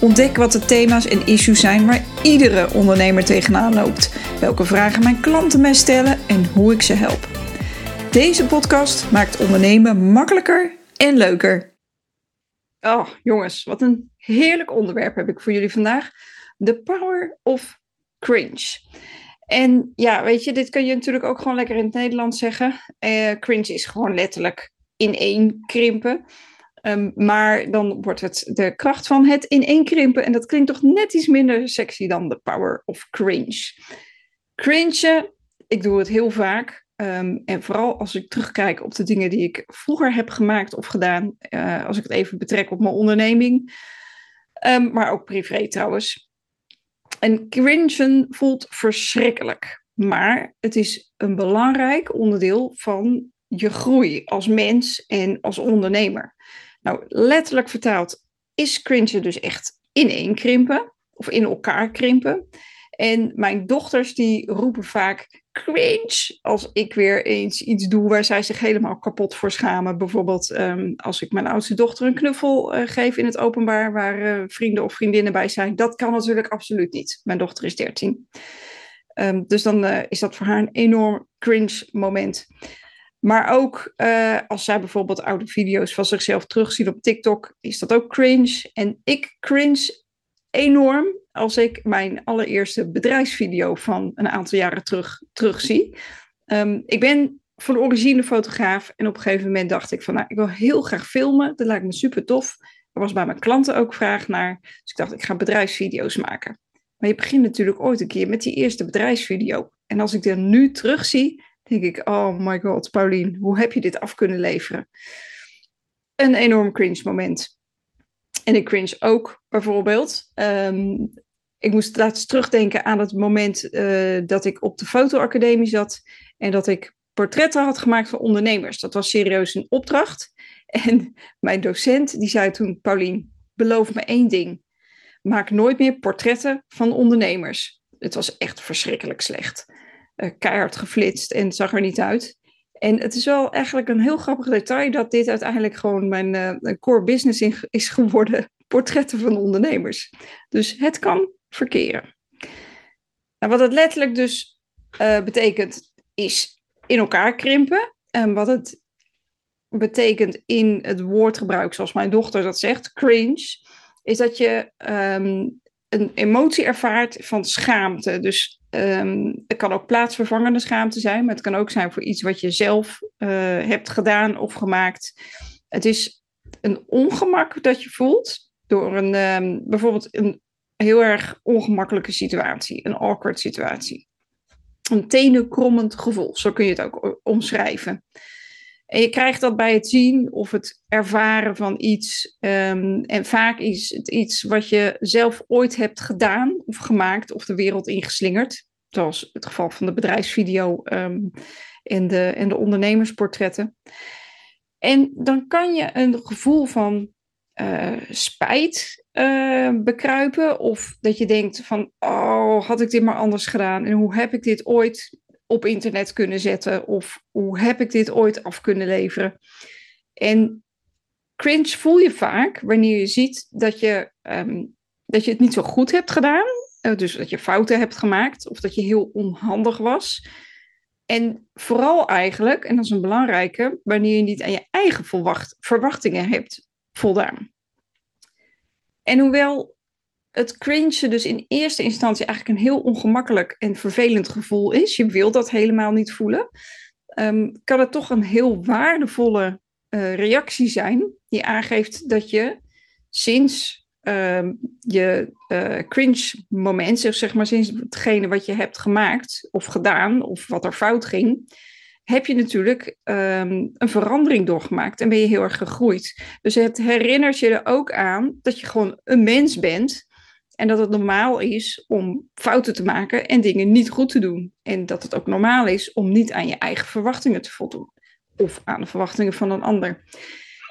Ontdek wat de thema's en issues zijn waar iedere ondernemer tegenaan loopt. Welke vragen mijn klanten mij stellen en hoe ik ze help. Deze podcast maakt ondernemen makkelijker en leuker. Oh, jongens, wat een heerlijk onderwerp heb ik voor jullie vandaag. The power of cringe. En ja, weet je, dit kun je natuurlijk ook gewoon lekker in het Nederlands zeggen. Uh, cringe is gewoon letterlijk ineen krimpen. Um, maar dan wordt het de kracht van het ineenkrimpen. En dat klinkt toch net iets minder sexy dan de power of cringe. Cringe, ik doe het heel vaak. Um, en vooral als ik terugkijk op de dingen die ik vroeger heb gemaakt of gedaan. Uh, als ik het even betrek op mijn onderneming. Um, maar ook privé trouwens. En cringen voelt verschrikkelijk. Maar het is een belangrijk onderdeel van je groei als mens en als ondernemer. Nou, letterlijk vertaald is cringen dus echt ineenkrimpen of in elkaar krimpen. En mijn dochters die roepen vaak cringe als ik weer eens iets doe waar zij zich helemaal kapot voor schamen. Bijvoorbeeld um, als ik mijn oudste dochter een knuffel uh, geef in het openbaar waar uh, vrienden of vriendinnen bij zijn. Dat kan natuurlijk absoluut niet. Mijn dochter is 13. Um, dus dan uh, is dat voor haar een enorm cringe moment. Maar ook uh, als zij bijvoorbeeld oude video's van zichzelf terugziet op TikTok, is dat ook cringe. En ik cringe enorm als ik mijn allereerste bedrijfsvideo van een aantal jaren terug terugzie. Um, ik ben van origine fotograaf en op een gegeven moment dacht ik van, nou, ik wil heel graag filmen. Dat lijkt me super tof. Er was bij mijn klanten ook vraag naar. Dus ik dacht, ik ga bedrijfsvideo's maken. Maar je begint natuurlijk ooit een keer met die eerste bedrijfsvideo. En als ik er nu terugzie, denk ik, oh my god, Paulien, hoe heb je dit af kunnen leveren? Een enorm cringe moment. En ik cringe ook bijvoorbeeld. Um, ik moest laatst terugdenken aan het moment uh, dat ik op de fotoacademie zat en dat ik portretten had gemaakt van ondernemers. Dat was serieus een opdracht. En mijn docent die zei toen, Paulien, beloof me één ding. Maak nooit meer portretten van ondernemers. Het was echt verschrikkelijk slecht uh, keihard geflitst en zag er niet uit. En het is wel eigenlijk een heel grappig detail dat dit uiteindelijk gewoon mijn uh, core business in, is geworden. Portretten van ondernemers. Dus het kan verkeren. Nou, wat het letterlijk dus uh, betekent, is in elkaar krimpen. En wat het betekent in het woordgebruik, zoals mijn dochter dat zegt, cringe, is dat je um, een emotie ervaart van schaamte. Dus Um, het kan ook plaatsvervangende schaamte zijn, maar het kan ook zijn voor iets wat je zelf uh, hebt gedaan of gemaakt. Het is een ongemak dat je voelt door een, um, bijvoorbeeld een heel erg ongemakkelijke situatie, een awkward situatie. Een tenenkrommend gevoel, zo kun je het ook omschrijven. En je krijgt dat bij het zien of het ervaren van iets. Um, en vaak is het iets wat je zelf ooit hebt gedaan of gemaakt of de wereld ingeslingerd. Zoals het geval van de bedrijfsvideo um, en, de, en de ondernemersportretten. En dan kan je een gevoel van uh, spijt uh, bekruipen. Of dat je denkt van, oh, had ik dit maar anders gedaan? En hoe heb ik dit ooit op internet kunnen zetten? Of hoe heb ik dit ooit af kunnen leveren? En cringe voel je vaak wanneer je ziet dat je, um, dat je het niet zo goed hebt gedaan. Uh, dus dat je fouten hebt gemaakt of dat je heel onhandig was. En vooral eigenlijk, en dat is een belangrijke, wanneer je niet aan je eigen verwachtingen hebt voldaan. En hoewel het cringe dus in eerste instantie eigenlijk een heel ongemakkelijk en vervelend gevoel is. Je wilt dat helemaal niet voelen. Um, kan het toch een heel waardevolle uh, reactie zijn die aangeeft dat je sinds uh, je uh, cringe moment, zeg maar sinds hetgene wat je hebt gemaakt of gedaan of wat er fout ging, heb je natuurlijk um, een verandering doorgemaakt en ben je heel erg gegroeid. Dus het herinnert je er ook aan dat je gewoon een mens bent En dat het normaal is om fouten te maken en dingen niet goed te doen. En dat het ook normaal is om niet aan je eigen verwachtingen te voldoen. Of aan de verwachtingen van een ander.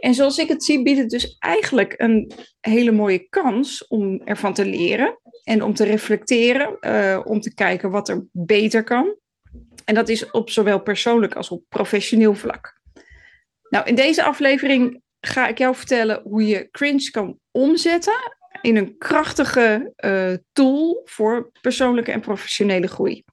En zoals ik het zie, biedt het dus eigenlijk een hele mooie kans om ervan te leren. En om te reflecteren, uh, om te kijken wat er beter kan. En dat is op zowel persoonlijk als op professioneel vlak. Nou, in deze aflevering ga ik jou vertellen hoe je cringe kan omzetten in een krachtige uh, tool voor persoonlijke en professionele groei.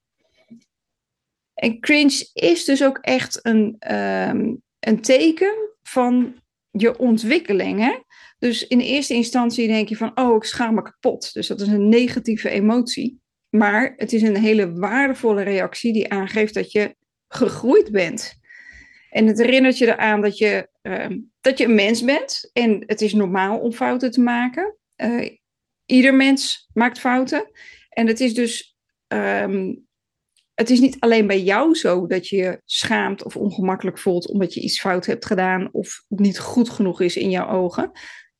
En cringe is dus ook echt een, um, een teken van je ontwikkeling. Hè? Dus in eerste instantie denk je van, oh, ik schaam me kapot. Dus dat is een negatieve emotie. Maar het is een hele waardevolle reactie die aangeeft dat je gegroeid bent. En het herinnert je eraan dat je, uh, dat je een mens bent. En het is normaal om fouten te maken. Uh, ieder mens maakt fouten. En het is dus. Um, het is niet alleen bij jou zo dat je je schaamt of ongemakkelijk voelt omdat je iets fout hebt gedaan of niet goed genoeg is in jouw ogen.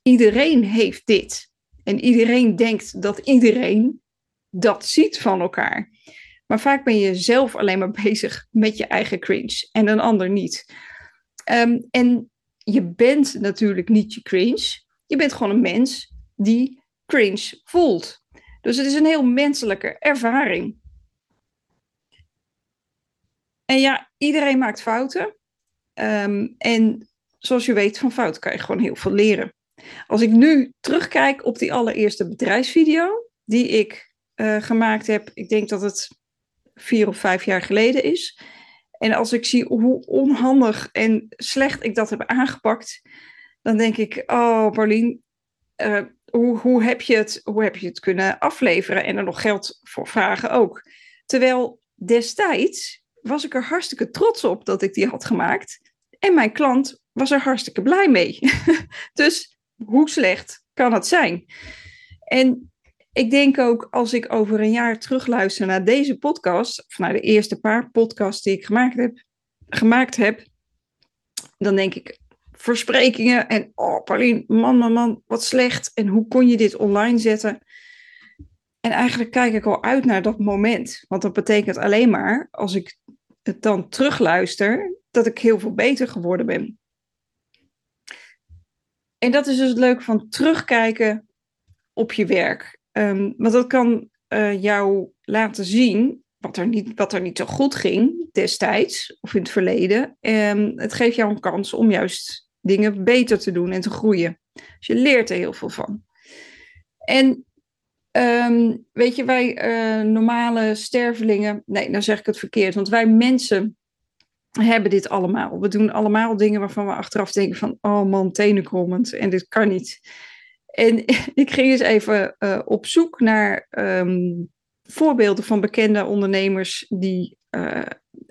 Iedereen heeft dit. En iedereen denkt dat iedereen dat ziet van elkaar. Maar vaak ben je zelf alleen maar bezig met je eigen cringe en een ander niet. Um, en je bent natuurlijk niet je cringe. Je bent gewoon een mens die cringe voelt. Dus het is een heel menselijke ervaring. En ja, iedereen maakt fouten. Um, en zoals je weet, van fouten kan je gewoon heel veel leren. Als ik nu terugkijk op die allereerste bedrijfsvideo die ik uh, gemaakt heb, ik denk dat het vier of vijf jaar geleden is. En als ik zie hoe onhandig en slecht ik dat heb aangepakt, dan denk ik, oh Paulien, uh, hoe, hoe, heb je het, hoe heb je het kunnen afleveren en er nog geld voor vragen ook. Terwijl destijds was ik er hartstikke trots op dat ik die had gemaakt. En mijn klant was er hartstikke blij mee. dus hoe slecht kan het zijn? En ik denk ook als ik over een jaar terugluister naar deze podcast, of naar de eerste paar podcasts die ik gemaakt heb, gemaakt heb dan denk ik versprekingen en oh Paulien, man, man, man, wat slecht. En hoe kon je dit online zetten? En eigenlijk kijk ik al uit naar dat moment. Want dat betekent alleen maar, als ik het dan terugluister, dat ik heel veel beter geworden ben. En dat is dus het leuke van terugkijken op je werk. Um, want dat kan uh, jou laten zien wat er, niet, wat er niet zo goed ging destijds of in het verleden. Um, het geeft jou een kans om juist dingen beter te doen en te groeien. Dus je leert er heel veel van. En um, weet je, wij uh, normale stervelingen, nee, nou zeg ik het verkeerd, want wij mensen hebben dit allemaal. We doen allemaal dingen waarvan we achteraf denken van, oh man, tenenkrommend en dit kan niet. En ik ging eens even uh, op zoek naar um, voorbeelden van bekende ondernemers die uh,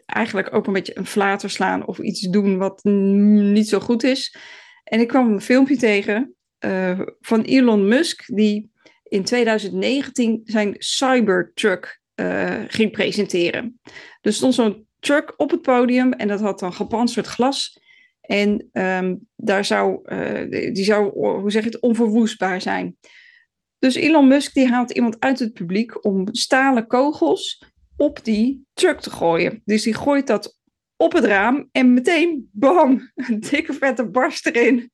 eigenlijk ook een beetje een flater slaan of iets doen wat niet zo goed is. En ik kwam een filmpje tegen uh, van Elon Musk, die in 2019 zijn Cybertruck ging presenteren. Er stond zo'n truck op het podium en dat had dan gepantserd glas. En um, daar zou, uh, die zou, hoe zeg je het, onverwoestbaar zijn. Dus Elon Musk die haalt iemand uit het publiek om stalen kogels op die truck te gooien. Dus die gooit dat op het raam en meteen, bam, een dikke vette barst erin.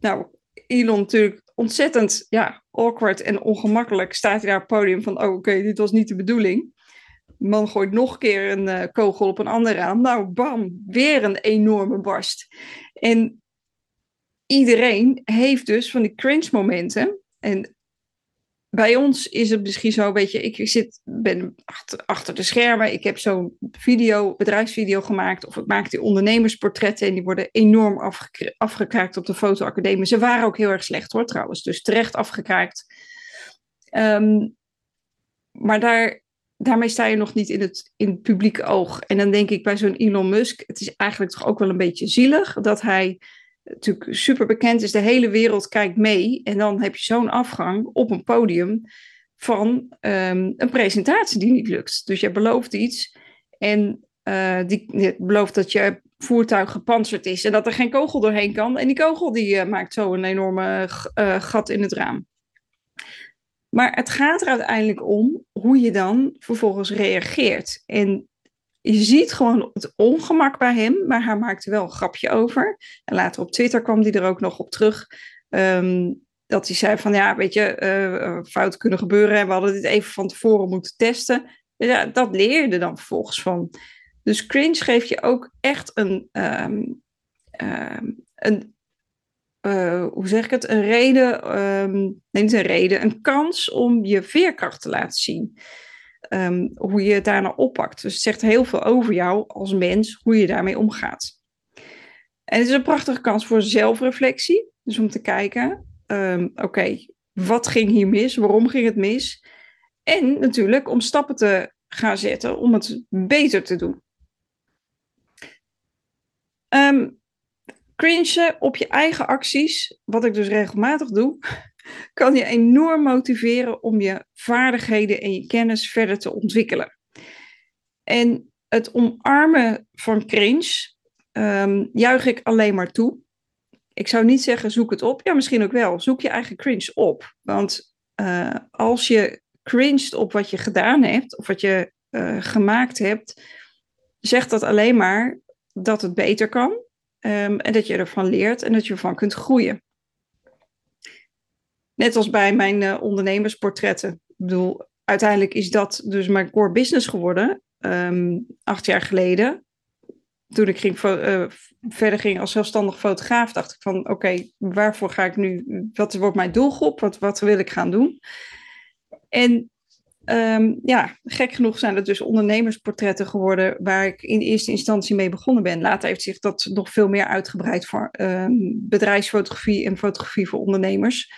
Nou, Elon natuurlijk ontzettend ja, awkward en ongemakkelijk staat hij daar op het podium van, oh oké, dit was niet de bedoeling man gooit nog een keer een uh, kogel op een ander raam. Nou, bam, weer een enorme barst. En iedereen heeft dus van die cringe momenten. En bij ons is het misschien zo, weet je, ik zit, ben achter, de schermen. Ik heb zo'n video, bedrijfsvideo gemaakt. Of ik maak die ondernemersportretten en die worden enorm afgek afgekraakt op de fotoacademie. Ze waren ook heel erg slecht hoor, trouwens. Dus terecht afgekraakt. Um, maar daar daarmee sta je nog niet in het, in het publieke oog. En dan denk ik bij zo'n Elon Musk, het is eigenlijk toch ook wel een beetje zielig dat hij natuurlijk super bekend is, de hele wereld kijkt mee. En dan heb je zo'n afgang op een podium van um, een presentatie die niet lukt. Dus je belooft iets en uh, die, belooft dat je voertuig gepantserd is en dat er geen kogel doorheen kan. En die kogel die uh, maakt zo een enorme uh, gat in het raam. Maar het gaat er uiteindelijk om hoe je dan vervolgens reageert. En je ziet gewoon het ongemak bij hem, maar hij maakte wel een grapje over. En later op Twitter kwam hij er ook nog op terug. Ehm, dat hij zei van ja, weet je, uh, fouten kunnen gebeuren en we hadden dit even van tevoren moeten testen. Dus ja, dat leer je dan vervolgens van. Dus cringe geeft je ook echt een, ehm, ehm, een uh, hoe zeg ik het, een reden, um, nee niet een reden, een kans om je veerkracht te laten zien. Um, hoe je het daarna oppakt. Dus het zegt heel veel over jou als mens, hoe je daarmee omgaat. En het is een prachtige kans voor zelfreflectie. Dus om te kijken, um, oké, wat ging hier mis? Waarom ging het mis? En natuurlijk om stappen te gaan zetten om het beter te doen. Um, op je eigen acties, wat ik dus regelmatig doe, kan je enorm motiveren om je vaardigheden en je kennis verder te ontwikkelen. En het omarmen van cringe um, juich ik alleen maar toe. Ik zou niet zeggen zoek het op. Ja, misschien ook wel. Zoek je eigen cringe op. Want uh, als je cringed op wat je gedaan hebt of wat je uh, gemaakt hebt, zegt dat alleen maar dat het beter kan. Um, en dat je ervan leert en dat je ervan kunt groeien. Net als bij mijn uh, ondernemersportretten. Ik bedoel, uiteindelijk is dat dus mijn core business geworden. Um, acht jaar geleden. Toen ik ging, uh, verder ging als zelfstandig fotograaf, dacht ik van oké, waarvoor ga ik nu, wat wordt mijn doelgroep, wat, wat wil ik gaan doen? En Um, ja, gek genoeg zijn het dus ondernemersportretten geworden waar ik in eerste instantie mee begonnen ben. Later heeft zich dat nog veel meer uitgebreid voor um, bedrijfsfotografie en fotografie voor ondernemers.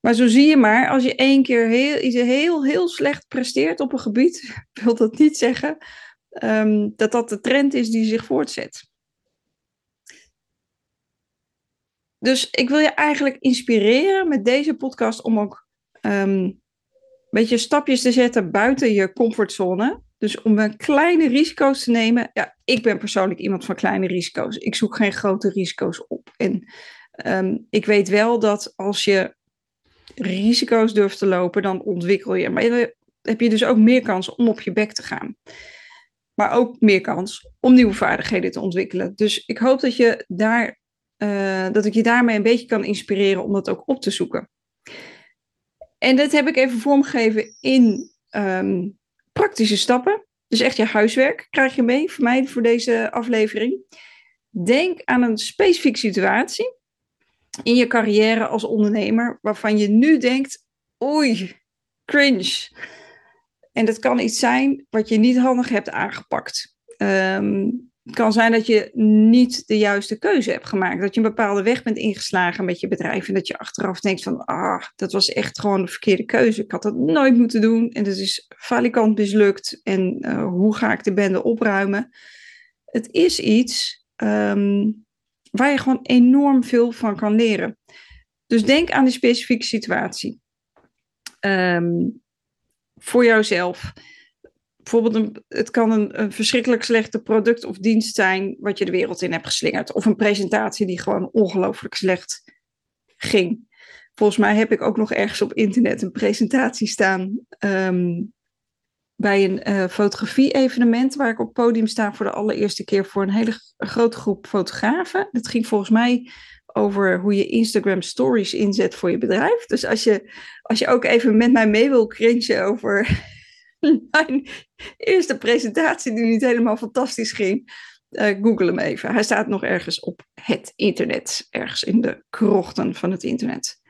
Maar zo zie je maar, als je één keer heel, iets heel, heel slecht presteert op een gebied, wil dat niet zeggen um, dat dat de trend is die zich voortzet. Dus ik wil je eigenlijk inspireren met deze podcast om ook um, beetje stapjes te zetten buiten je comfortzone. Dus om een kleine risico's te nemen. Ja, ik ben persoonlijk iemand van kleine risico's. Ik zoek geen grote risico's op. En um, ik weet wel dat als je risico's durft te lopen, dan ontwikkel je. Maar dan heb je dus ook meer kans om op je bek te gaan. Maar ook meer kans om nieuwe vaardigheden te ontwikkelen. Dus ik hoop dat, je daar, uh, dat ik je daarmee een beetje kan inspireren om dat ook op te zoeken. En dat heb ik even vormgegeven in um, praktische stappen. Dus echt je huiswerk krijg je mee voor mij voor deze aflevering. Denk aan een specifieke situatie in je carrière als ondernemer waarvan je nu denkt: oei, cringe. En dat kan iets zijn wat je niet handig hebt aangepakt. Um, het kan zijn dat je niet de juiste keuze hebt gemaakt. Dat je een bepaalde weg bent ingeslagen met je bedrijf. En dat je achteraf denkt van, ah, dat was echt gewoon de verkeerde keuze. Ik had dat nooit moeten doen. En dat is valikant mislukt. En uh, hoe ga ik de bende opruimen? Het is iets um, waar je gewoon enorm veel van kan leren. Dus denk aan die specifieke situatie. Um, voor jouzelf bijvoorbeeld, het kan een, verschrikkelijk slechte product of dienst zijn wat je de wereld in hebt geslingerd. Of een presentatie die gewoon ongelooflijk slecht ging. Volgens mij heb ik ook nog ergens op internet een presentatie staan um, bij een uh, fotografie-evenement waar ik op podium sta voor de allereerste keer voor een hele grote groep fotografen. Dat ging volgens mij over hoe je Instagram stories inzet voor je bedrijf. Dus als je, als je ook even met mij mee wil cringen over mijn eerste presentatie die niet helemaal fantastisch ging. Uh, Google hem even. Hij staat nog ergens op het internet. Ergens in de krochten van het internet.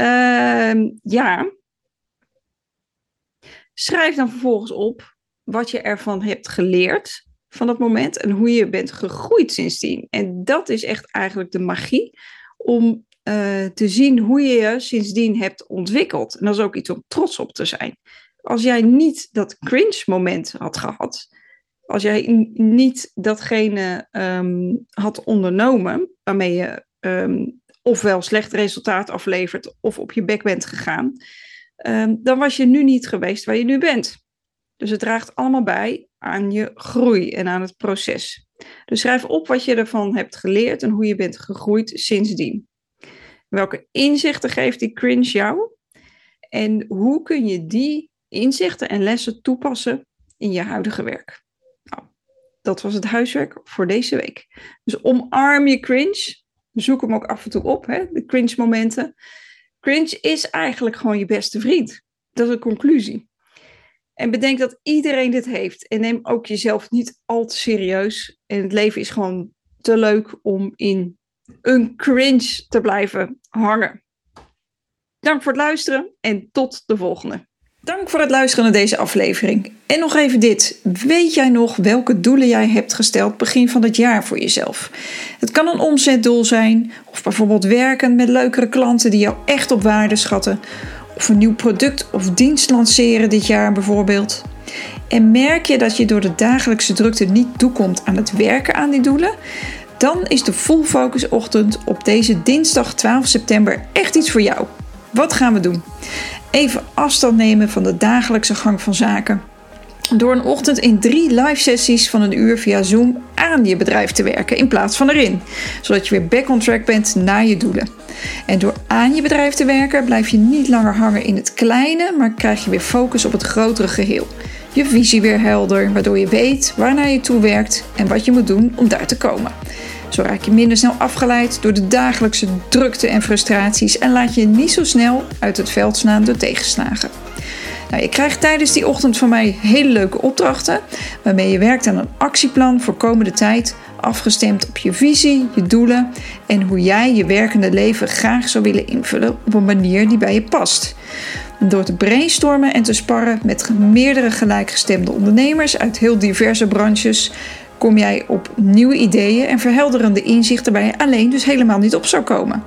Uh, ja. Schrijf dan vervolgens op wat je ervan hebt geleerd van dat moment en hoe je bent gegroeid sindsdien. En dat is echt eigenlijk de magie om uh, te zien hoe je je sindsdien hebt ontwikkeld. En dat is ook iets om trots op te zijn als jij niet dat cringe moment had gehad, als jij niet datgene um, had ondernomen waarmee je um, ofwel slecht resultaat aflevert of op je bek bent gegaan, um, dan was je nu niet geweest waar je nu bent. Dus het draagt allemaal bij aan je groei en aan het proces. Dus schrijf op wat je ervan hebt geleerd en hoe je bent gegroeid sindsdien. Welke inzichten geeft die cringe jou? En hoe kun je die inzichten en lessen toepassen in je huidige werk? Nou, dat was het huiswerk voor deze week. Dus omarm je cringe. Zoek hem ook af en toe op, hè? de cringe momenten. Cringe is eigenlijk gewoon je beste vriend. Dat is een conclusie. En bedenk dat iedereen dit heeft. En neem ook jezelf niet al te serieus. En het leven is gewoon te leuk om in een cringe te blijven hangen. Dank voor het luisteren en tot de volgende. Dank voor het luisteren naar deze aflevering. En nog even dit. Weet jij nog welke doelen jij hebt gesteld begin van het jaar voor jezelf? Het kan een omzetdoel zijn, of bijvoorbeeld werken met leukere klanten die jou echt op waarde schatten, of een nieuw product of dienst lanceren dit jaar bijvoorbeeld. En merk je dat je door de dagelijkse drukte niet toekomt aan het werken aan die doelen, dan is de Full Focus Ochtend op deze dinsdag 12 september echt iets voor jou. Wat gaan we doen? Even afstand nemen van de dagelijkse gang van zaken. Door een ochtend in drie live sessies van een uur via Zoom aan je bedrijf te werken in plaats van erin. Zodat je weer back on track bent naar je doelen. En door aan je bedrijf te werken blijf je niet langer hangen in het kleine, maar krijg je weer focus op het grotere geheel. Je visie weer helder, waardoor je weet waarnaar je toe werkt en wat je moet doen om daar te komen. Zo raak je minder snel afgeleid door de dagelijkse drukte en frustraties en laat je niet zo snel uit het veld slaan door tegenslagen. Nou, je krijgt tijdens die ochtend van mij hele leuke opdrachten, waarmee je werkt aan een actieplan voor komende tijd, afgestemd op je visie, je doelen en hoe jij je werkende leven graag zou willen invullen op een manier die bij je past. Door te brainstormen en te sparren met meerdere gelijkgestemde ondernemers uit heel diverse branches, kom jij op nieuwe ideeën en verhelderende inzichten waar je alleen dus helemaal niet op zou komen.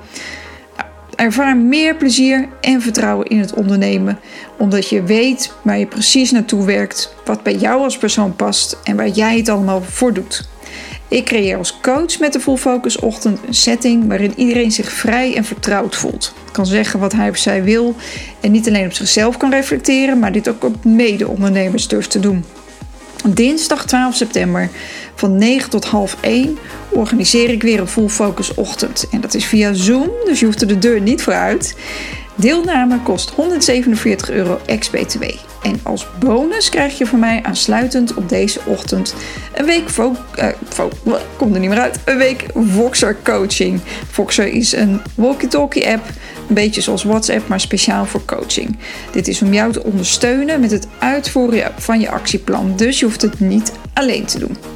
Ervaar meer plezier en vertrouwen in het ondernemen, omdat je weet waar je precies naartoe werkt, wat bij jou als persoon past en waar jij het allemaal voor doet. Ik creëer als coach met de Full Focus Ochtend een setting waarin iedereen zich vrij en vertrouwd voelt. Kan zeggen wat hij of zij wil en niet alleen op zichzelf kan reflecteren, maar dit ook op mede-ondernemers durft te doen. Dinsdag 12 september van 9 tot half 1 organiseer ik weer een full focus ochtend. En dat is via Zoom, dus je hoeft er de deur niet voor uit. Deelname kost 147 euro ex-BTW. En als bonus krijg je van mij aansluitend op deze ochtend een week komt er niet meer uit, een week Voxer coaching. Voxer is een walkie-talkie app, een beetje zoals WhatsApp, maar speciaal voor coaching. Dit is om jou te ondersteunen met het uitvoeren van je actieplan, dus je hoeft het niet alleen te doen.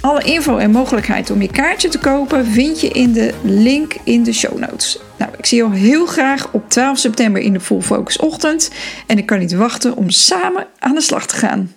Alle info en mogelijkheid om je kaartje te kopen vind je in de link in de show notes. Nou, ik zie jou heel graag op 12 september in de Full Focus ochtend en ik kan niet wachten om samen aan de slag te gaan.